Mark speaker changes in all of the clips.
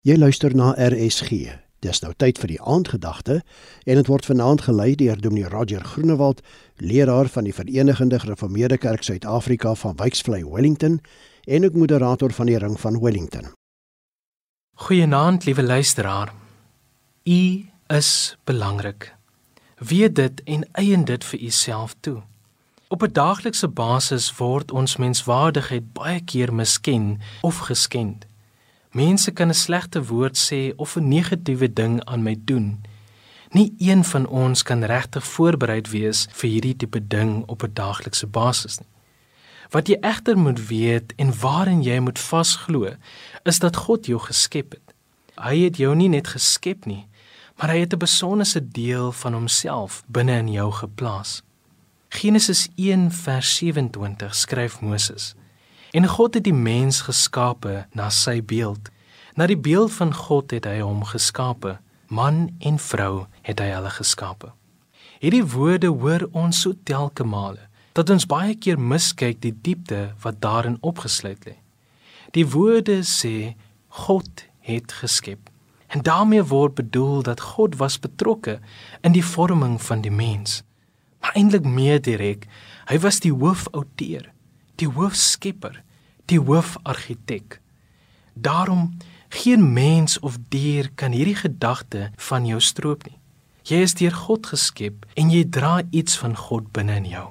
Speaker 1: Jy luister na RSG. Dis nou tyd vir die aandgedagte en dit word vanaand gelei deur Dominee Roger Groenewald, leraar van die Verenigde Gereformeerde Kerk Suid-Afrika van Wyksvlei Wellington en ook moderator van die Ring van Wellington.
Speaker 2: Goeienaand, liewe luisteraar. U is belangrik. Weet dit en eien dit vir uself toe. Op 'n daaglikse basis word ons menswaardigheid baie keer misken of geskend. Mense kan 'n slegte woord sê of 'n negatiewe ding aan my doen. Nie een van ons kan regtig voorbereid wees vir hierdie tipe ding op 'n daaglikse basis nie. Wat jy egter moet weet en waarin jy moet vasglo, is dat God jou geskep het. Hy het jou nie net geskep nie, maar hy het 'n besondere deel van homself binne in jou geplaas. Genesis 1 vers 27 skryf Moses: En God het die mens geskape na sy beeld. Na die beeld van God het hy hom geskape. Man en vrou het hy hulle geskape. Hierdie woorde hoor ons so telke male dat ons baie keer miskyk die diepte wat daarin opgesluit lê. Die woorde sê God het geskep. En daarmee word bedoel dat God was betrokke in die vorming van die mens. Maar eintlik meer direk, hy was die hoofouteur die hoofskepper, die hoofargitek. Daarom geen mens of dier kan hierdie gedagte van jou stroop nie. Jy is deur God geskep en jy dra iets van God binne in jou.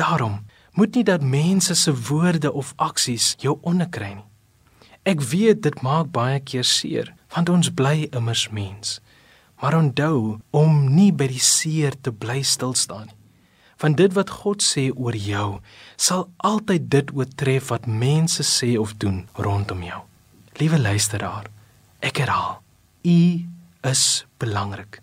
Speaker 2: Daarom moet nie dat mense se woorde of aksies jou onderkry nie. Ek weet dit maak baie keer seer want ons bly immers mens. Maar onthou om nie by die seer te bly stil staan nie van dit wat God sê oor jou sal altyd dit oortref wat mense sê of doen rondom jou. Liewe luisteraar, ek herhaal, u is belangrik.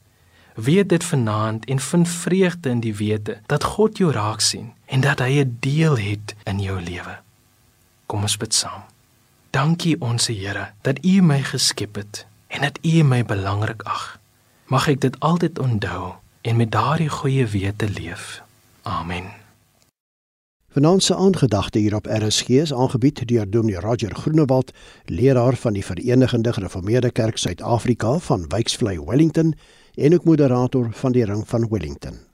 Speaker 2: Weet dit vanaand en vind vreugde in die wete dat God jou raak sien en dat hy 'n deel het in jou lewe. Kom ons bid saam. Dankie onsse Here dat U my geskep het en dat U my belangrik ag. Mag ek dit altyd onthou en met daardie goeie wete leef. Amen.
Speaker 1: Vanaand se aangedagte hier op RSG is aangebied deur Dominee Roger Groenewald, leraar van die Verenigde Gereformeerde Kerk Suid-Afrika van Wyksvlei Wellington en ook moderator van die Ring van Wellington.